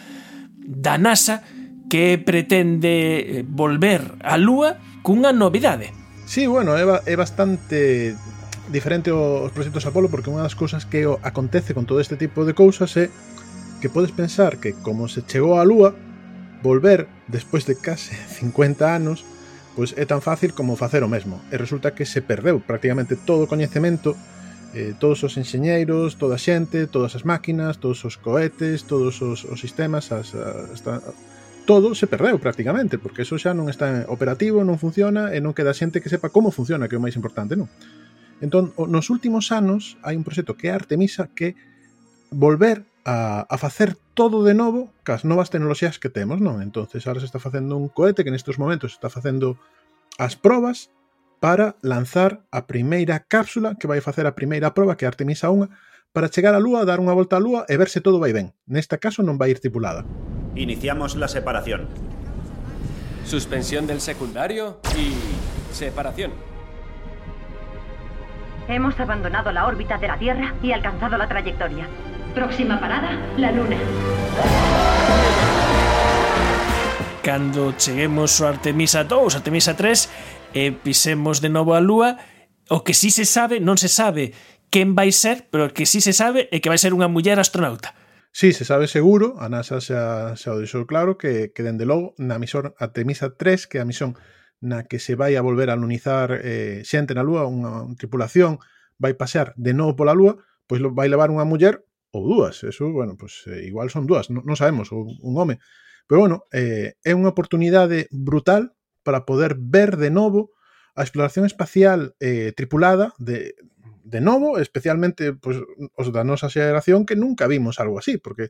da NASA que pretende eh, volver á Lúa cunha novidade. Sí, bueno, é, é bastante diferente aos proxectos Apolo porque unha das cousas que acontece con todo este tipo de cousas é que podes pensar que como se chegou á Lúa, volver despois de case 50 anos pois é tan fácil como facer o mesmo e resulta que se perdeu prácticamente todo o coñecemento eh, todos os enxeñeiros, toda a xente, todas as máquinas, todos os cohetes, todos os, os sistemas, as, as, as, todo se perdeu prácticamente, porque eso xa non está operativo, non funciona e non queda xente que sepa como funciona, que é o máis importante, non? Entón, nos últimos anos hai un proxecto que é Artemisa que volver a, a facer todo de novo cas novas tecnoloxías que temos, non? Entonces, ahora se está facendo un cohete que nestes momentos está facendo as probas para lanzar a primeira cápsula que vai facer a primeira proba que é Artemisa 1 para chegar á Lúa, dar unha volta á Lúa e ver se todo vai ben. Neste caso non vai ir tripulada. Iniciamos la separación. Suspensión del secundario y separación. Hemos abandonado la órbita de la Tierra y alcanzado la trayectoria. Próxima parada, la luna. Cando cheguemos ao Artemisa 2, Artemisa 3 e pisemos de novo a lúa, o que si sí se sabe, non se sabe quen vai ser, pero o que si sí se sabe é que vai ser unha muller astronauta. Sí, se sabe seguro, a NASA xa, xa o deixou claro que, que dende logo na misión Artemisa 3, que é a misión na que se vai a volver a lunizar eh, xente na Lúa, unha tripulación vai pasear de novo pola Lúa, pois vai levar unha muller ou dúas, eso, bueno, pues, eh, igual son dúas, non, non sabemos, ou un home. Pero bueno, eh, é unha oportunidade brutal para poder ver de novo a exploración espacial eh, tripulada de, de novo, especialmente pues, os da nosa xeración que nunca vimos algo así, porque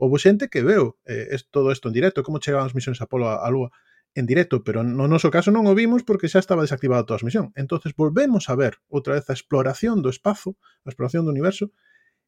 houve xente que veo eh, es, todo isto en directo, como chegaban as misións Apolo á Lúa en directo, pero no noso caso non o vimos porque xa estaba desactivada toda a misión. Entonces volvemos a ver outra vez a exploración do espazo, a exploración do universo,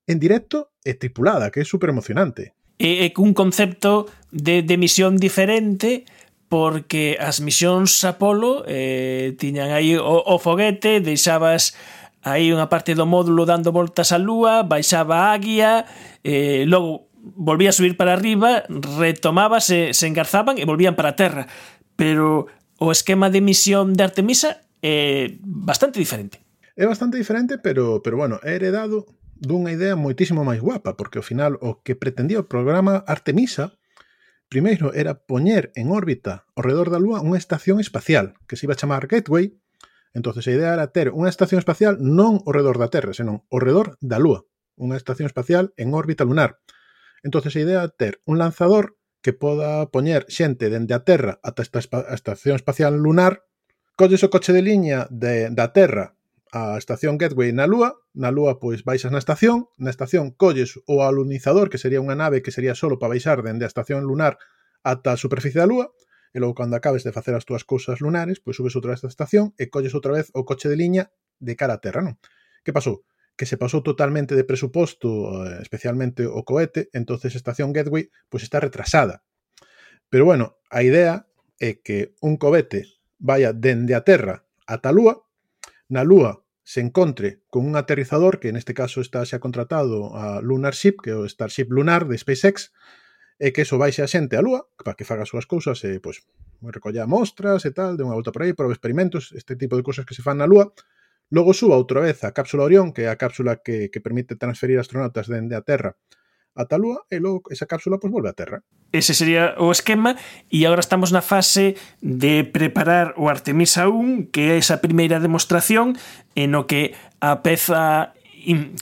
en directo e tripulada, que é super emocionante. É, é un concepto de, de misión diferente porque as misións Apolo eh, tiñan aí o, o foguete, deixabas aí unha parte do módulo dando voltas á lúa, baixaba a águia, eh, logo volvía a subir para arriba, retomaba, se, se engarzaban e volvían para a terra. Pero o esquema de misión de Artemisa é bastante diferente. É bastante diferente, pero, pero bueno, é heredado dunha idea moitísimo máis guapa, porque ao final o que pretendía o programa Artemisa primeiro era poñer en órbita ao redor da Lúa unha estación espacial que se iba a chamar Gateway, entonces a idea era ter unha estación espacial non ao redor da Terra, senón ao redor da Lúa, unha estación espacial en órbita lunar. Entonces a idea era ter un lanzador que poda poñer xente dende a Terra ata esta a estación espacial lunar, colles o coche de liña de, da Terra a estación Gateway na Lúa, na Lúa pois baixas na estación, na estación colles o alunizador, que sería unha nave que sería solo para baixar dende a estación lunar ata a superficie da Lúa, e logo cando acabes de facer as túas cousas lunares, pois subes outra vez a estación e colles outra vez o coche de liña de cara a Terra, non? Que pasou? Que se pasou totalmente de presuposto, eh, especialmente o cohete, entonces a estación Gateway pois está retrasada. Pero bueno, a idea é que un cohete vaya dende a Terra ata a Lúa, na Lúa se encontre con un aterrizador que neste caso está xa contratado a Lunar Ship, que é o Starship Lunar de SpaceX, e que eso baixe a xente á Lúa para que faga as súas cousas e, pois, recolla mostras e tal, de unha volta por aí, probe experimentos, este tipo de cousas que se fan na Lúa, Logo suba outra vez a cápsula Orión, que é a cápsula que, que permite transferir astronautas dende a Terra ata a Lúa e logo esa cápsula pois volve á Terra. Ese sería o esquema e agora estamos na fase de preparar o Artemisa 1, que é esa primeira demostración en o que a peza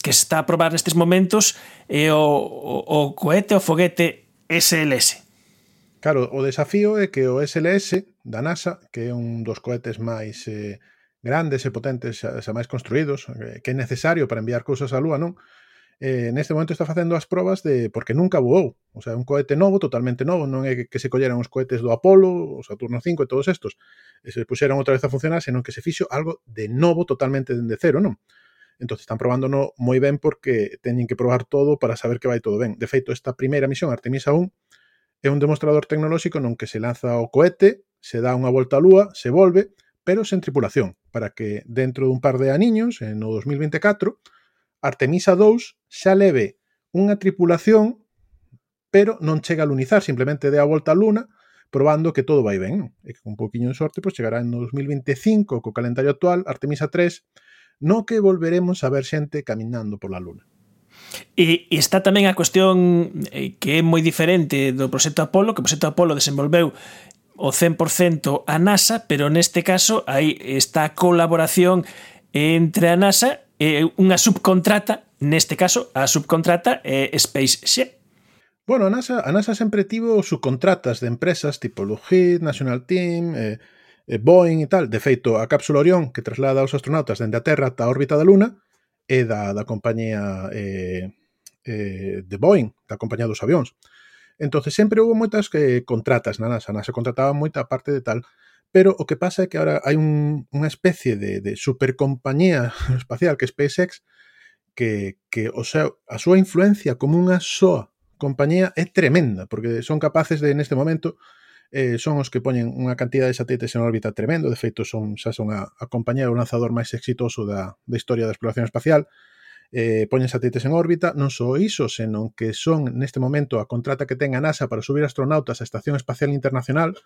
que está a probar nestes momentos é o, o, o cohete, o foguete SLS. Claro, o desafío é que o SLS da NASA, que é un dos cohetes máis eh, grandes e potentes, xa, xa máis construídos, eh, que é necesario para enviar cousas á Lúa, non? eh, neste momento está facendo as probas de porque nunca voou, o sea, un cohete novo, totalmente novo, non é que se colleran os cohetes do Apolo, o Saturno 5 e todos estos, e se puxeron outra vez a funcionar, senón que se fixo algo de novo totalmente dende cero, non? Entón están probándono moi ben porque teñen que probar todo para saber que vai todo ben. De feito, esta primeira misión, Artemisa 1, é un demostrador tecnolóxico non que se lanza o cohete, se dá unha volta á Lúa, se volve, pero sen tripulación, para que dentro dun par de aniños, no 2024, Artemisa 2 xa leve unha tripulación, pero non chega a lunizar, simplemente dé a volta á Luna, probando que todo vai ben, non? E que con un poquinho de sorte, pois chegará en 2025 co calendario actual, Artemisa 3, no que volveremos a ver xente camiñando pola Luna. E, e está tamén a cuestión eh, que é moi diferente do proxecto Apolo, que o proxecto Apolo desenvolveu o 100% a NASA, pero neste caso aí está a colaboración entre a NASA e unha subcontrata, neste caso, a subcontrata é SpaceX. Bueno, a NASA, a NASA sempre tivo subcontratas de empresas tipo Lockheed, National Team, eh, eh, Boeing e tal. De feito, a cápsula Orión que traslada os astronautas dende a Terra ata a órbita da Luna é da, da compañía eh, eh, de Boeing, da compañía dos avións. Entonces sempre houve moitas que contratas na NASA, a NASA contrataba moita parte de tal Pero o que pasa é que agora hai un, unha especie de, de supercompañía espacial que é SpaceX que, que o seu, a súa influencia como unha soa compañía é tremenda, porque son capaces de, neste momento, eh, son os que poñen unha cantidad de satélites en órbita tremendo, de feito son xa son a, a compañía o lanzador máis exitoso da, da historia da exploración espacial, eh, poñen satélites en órbita, non só iso, senón que son neste momento a contrata que ten a NASA para subir astronautas á Estación Espacial Internacional,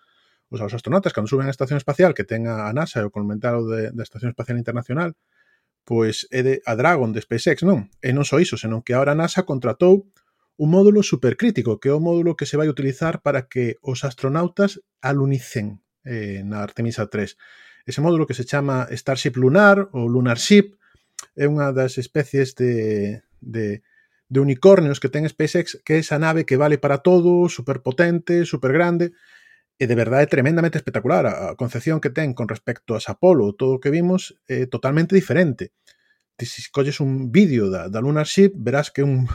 Os, os astronautas, cando suben á estación espacial que ten a NASA e o comentário de, da Estación Espacial Internacional, pois é de a Dragon de SpaceX, non? E non só iso, senón que ahora a NASA contratou un módulo supercrítico, que é o módulo que se vai utilizar para que os astronautas alunicen eh, na Artemisa 3. Ese módulo que se chama Starship Lunar ou Lunar Ship é unha das especies de, de, de unicornios que ten SpaceX, que é esa nave que vale para todo, superpotente, supergrande, grande e de verdade tremendamente espectacular. A concepción que ten con respecto a Apolo, todo o que vimos, é totalmente diferente. Ti se colles un vídeo da, da Lunar Ship, verás que un,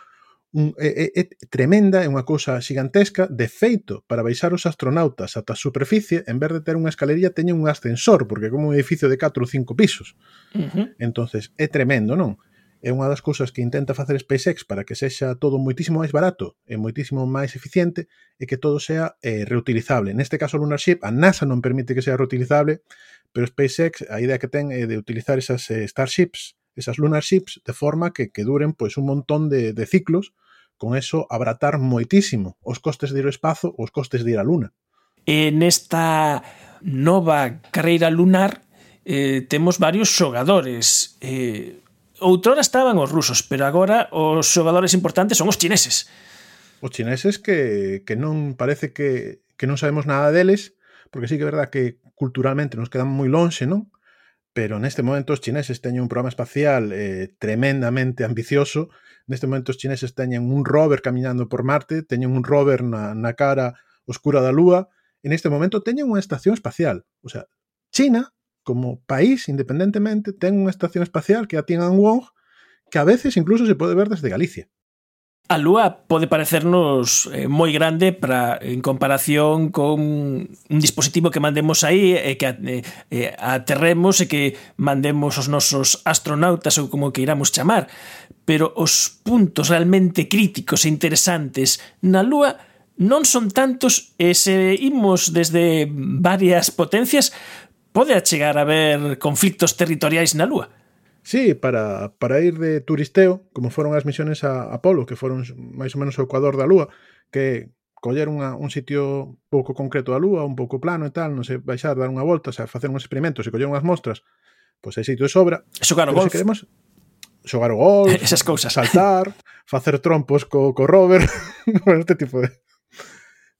un, é, é, é tremenda, é unha cousa xigantesca. De feito, para baixar os astronautas ata a superficie, en vez de ter unha escalerilla, teñen un ascensor, porque é como un edificio de 4 ou 5 pisos. Uh -huh. entonces é tremendo, non? é unha das cousas que intenta facer SpaceX para que sexa todo moitísimo máis barato e moitísimo máis eficiente e que todo sea eh, reutilizable. Neste caso Lunar Ship, a NASA non permite que sea reutilizable, pero SpaceX a idea que ten é de utilizar esas eh, Starships, esas Lunar Ships, de forma que, que duren pois un montón de, de ciclos, con eso abratar moitísimo os costes de ir ao espazo os costes de ir á Luna. E nesta nova carreira lunar eh, temos varios xogadores. Eh, outrora estaban os rusos, pero agora os xogadores importantes son os chineses. Os chineses que, que non parece que, que non sabemos nada deles, porque sí que é verdad que culturalmente nos quedan moi lonxe, non? Pero neste momento os chineses teñen un programa espacial eh, tremendamente ambicioso. Neste momento os chineses teñen un rover camiñando por Marte, teñen un rover na, na cara oscura da Lúa, en este momento teñen unha estación espacial. O sea, China como país, independentemente, ten unha estación espacial que a tiñan Wong, que a veces incluso se pode ver desde Galicia. A lúa pode parecernos eh, moi grande para en comparación con un dispositivo que mandemos aí e eh, que eh, eh, aterremos e que mandemos os nosos astronautas ou como que iramos chamar, pero os puntos realmente críticos e interesantes na lúa non son tantos e se imos desde varias potencias pode achegar a ver conflictos territoriais na Lúa. Sí, para, para ir de turisteo, como foron as misiones a Apolo, que foron máis ou menos o ecuador da Lúa, que coller unha, un sitio pouco concreto da Lúa, un pouco plano e tal, non sei, baixar, dar unha volta, xa, facer uns experimentos e coller unhas mostras, pois hai sitio de sobra. Xogar o golf. Se queremos, xogar o golf, esas cousas. saltar, facer trompos co, co rover, este tipo de,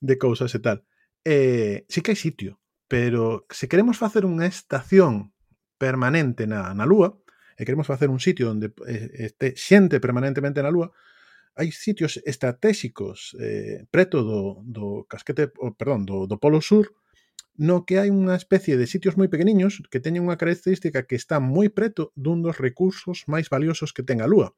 de cousas e tal. Eh, sí que hai sitio, Pero se queremos facer unha estación permanente na, na Lúa, e queremos facer un sitio onde eh, este xente permanentemente na Lúa, hai sitios estratégicos eh, preto do, do casquete, perdón, do, do Polo Sur, no que hai unha especie de sitios moi pequeniños que teñen unha característica que está moi preto dun dos recursos máis valiosos que ten a Lúa,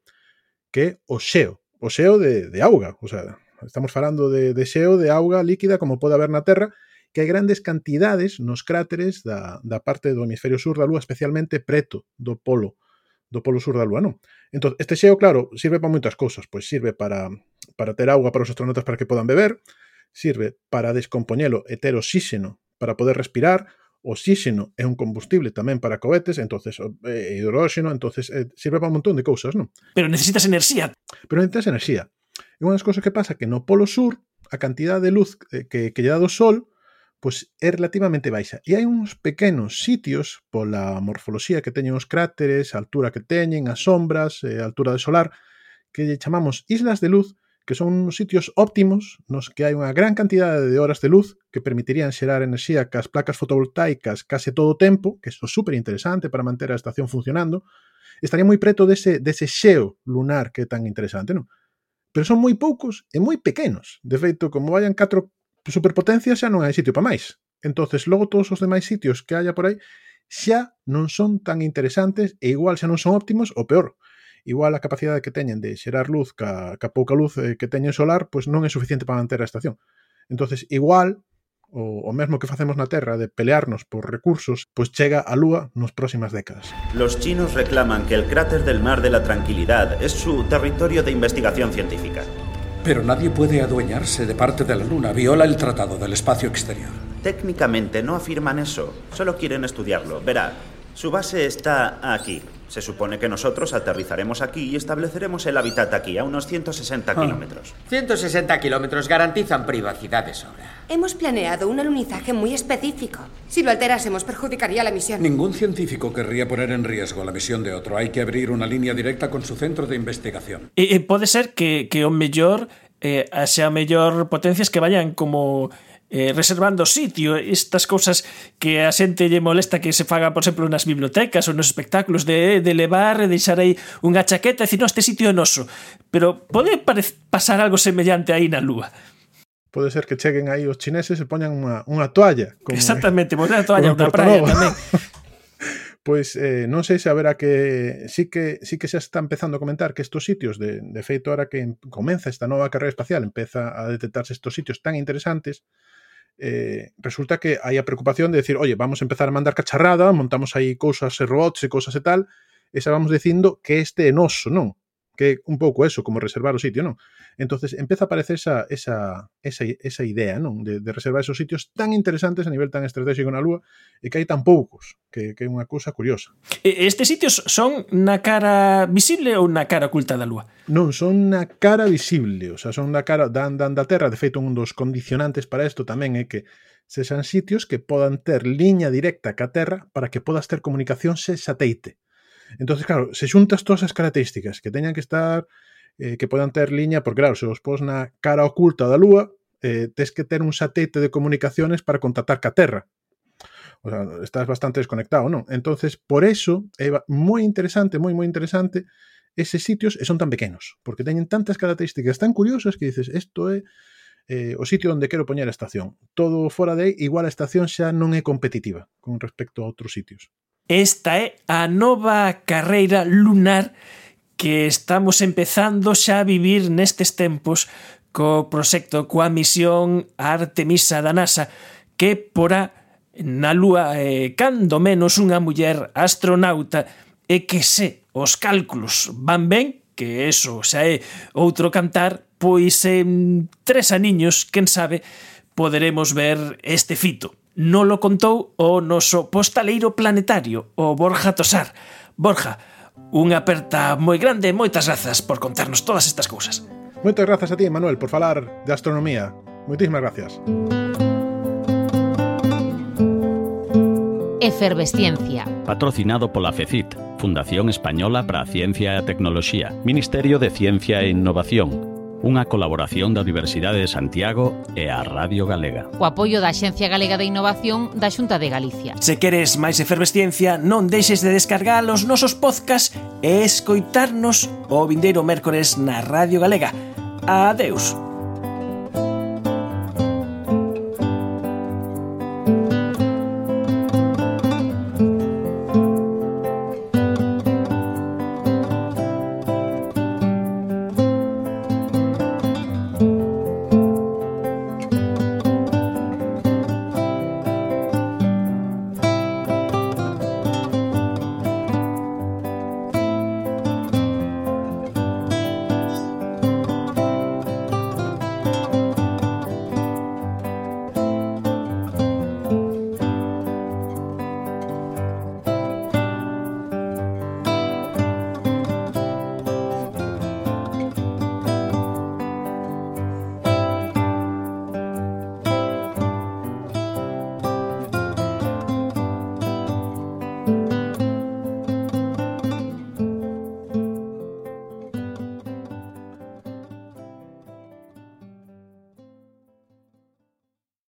que é o xeo, o xeo de, de auga, o sea, estamos falando de, de xeo de auga líquida como pode haber na Terra, que hai grandes cantidades nos cráteres da, da parte do hemisferio sur da Lúa, especialmente preto do polo do polo sur da Lúa, non? Entón, este xeo, claro, sirve para moitas cousas, pois sirve para, para ter auga para os astronautas para que podan beber, sirve para descompoñelo e ter oxíxeno para poder respirar, oxíxeno é un combustible tamén para cohetes, entonces eh, hidróxeno, entonces eh, sirve para un montón de cousas, non? Pero necesitas enerxía. Pero necesitas enerxía. E unha das cousas que pasa que no polo sur a cantidad de luz eh, que, que lle dá do sol pois é relativamente baixa. E hai uns pequenos sitios, pola morfoloxía que teñen os cráteres, a altura que teñen, as sombras, a altura do solar, que lle chamamos islas de luz, que son uns sitios óptimos nos que hai unha gran cantidade de horas de luz que permitirían xerar enerxía cas placas fotovoltaicas case todo o tempo, que isto é super interesante para manter a estación funcionando, estaría moi preto dese, dese xeo lunar que é tan interesante, non? Pero son moi poucos e moi pequenos. De feito, como vayan 4 superpotencia xa non hai sitio para máis. Entonces, logo todos os demais sitios que haya por aí xa non son tan interesantes e igual xa non son óptimos o peor. Igual a capacidade que teñen de xerar luz ca, ca pouca luz eh, que teñen solar pois non é suficiente para manter a estación. Entonces, igual o, o mesmo que facemos na Terra de pelearnos por recursos, pois chega á Lúa nos próximas décadas. Los chinos reclaman que el cráter del Mar de la Tranquilidad é su territorio de investigación científica. Pero nadie puede adueñarse de parte de la Luna. Viola el Tratado del Espacio Exterior. Técnicamente no afirman eso, solo quieren estudiarlo. Verá, su base está aquí. Se supone que nosotros aterrizaremos aquí y estableceremos el hábitat aquí, a unos 160 Ah. kilómetros. 160 kilómetros garantizan privacidad de sobra. Hemos planeado un alunizaje muy específico. Si lo alterásemos, perjudicaría la misión. Ningún científico querría poner en riesgo la misión de otro. Hay que abrir una línea directa con su centro de investigación. E, e pode ser que, que o mellor eh, xa mellor potencias que vayan como eh, reservando sitio, estas cousas que a xente lle molesta que se faga, por exemplo, nas bibliotecas ou nos espectáculos de, de levar e deixar aí unha chaqueta e dicir, no, este sitio é noso. Pero pode pasar algo semellante aí na lúa pode ser que cheguen aí os chineses e poñan unha, unha toalla. Como, Exactamente, poñan a toalla na praia tamén. pois eh, non sei se haberá que sí que sí que se está empezando a comentar que estos sitios de, de feito ahora que comeza esta nova carreira espacial empeza a detectarse estos sitios tan interesantes eh, resulta que hai a preocupación de decir, oye, vamos a empezar a mandar cacharrada, montamos aí cousas e robots e cousas e tal, e xa vamos dicindo que este é noso, non? que un pouco eso, como reservar o sitio, non? entonces empeza a aparecer esa, esa, esa, esa idea non de, de reservar esos sitios tan interesantes a nivel tan estratégico na Lúa e que hai tan poucos, que, que é unha cousa curiosa. Estes sitios son na cara visible ou na cara oculta da Lúa? Non, son na cara visible, o sea, son na cara dan, dan da Terra, de feito un dos condicionantes para isto tamén é que sexan sitios que podan ter liña directa ca Terra para que podas ter comunicación se sateite. Entonces, claro, se xuntas todas as características que teñan que estar eh, que podan ter liña, porque claro, se os pos na cara oculta da Lúa, eh, tes que ter un satélite de comunicaciones para contactar ca Terra. O sea, estás bastante desconectado, non? Entonces, por eso é moi interesante, moi moi interesante eses sitios e son tan pequenos, porque teñen tantas características tan curiosas que dices, isto é eh, o sitio onde quero poñer a estación. Todo fora de aí, igual a estación xa non é competitiva con respecto a outros sitios. Esta é a nova carreira lunar que estamos empezando xa a vivir nestes tempos co proxecto coa misión Artemisa da NASA que porá na Lúa eh, cando menos unha muller astronauta e que se os cálculos van ben, que eso xa é outro cantar, pois en tres aniños, quen sabe, poderemos ver este fito. Nolo contou o noso postaleiro planetario, o Borja Tosar. Borja, unha aperta moi grande e moitas grazas por contarnos todas estas cousas. Moitas grazas a ti, Manuel, por falar de astronomía. Moitísimas gracias. Efervesciencia. Patrocinado pola FECIT, Fundación Española para a Ciencia e a Tecnoloxía, Ministerio de Ciencia e Innovación, unha colaboración da Universidade de Santiago e a Radio Galega. O apoio da Xencia Galega de Innovación da Xunta de Galicia. Se queres máis efervesciencia, non deixes de descargar os nosos podcast e escoitarnos o vindeiro mércores na Radio Galega. Adeus.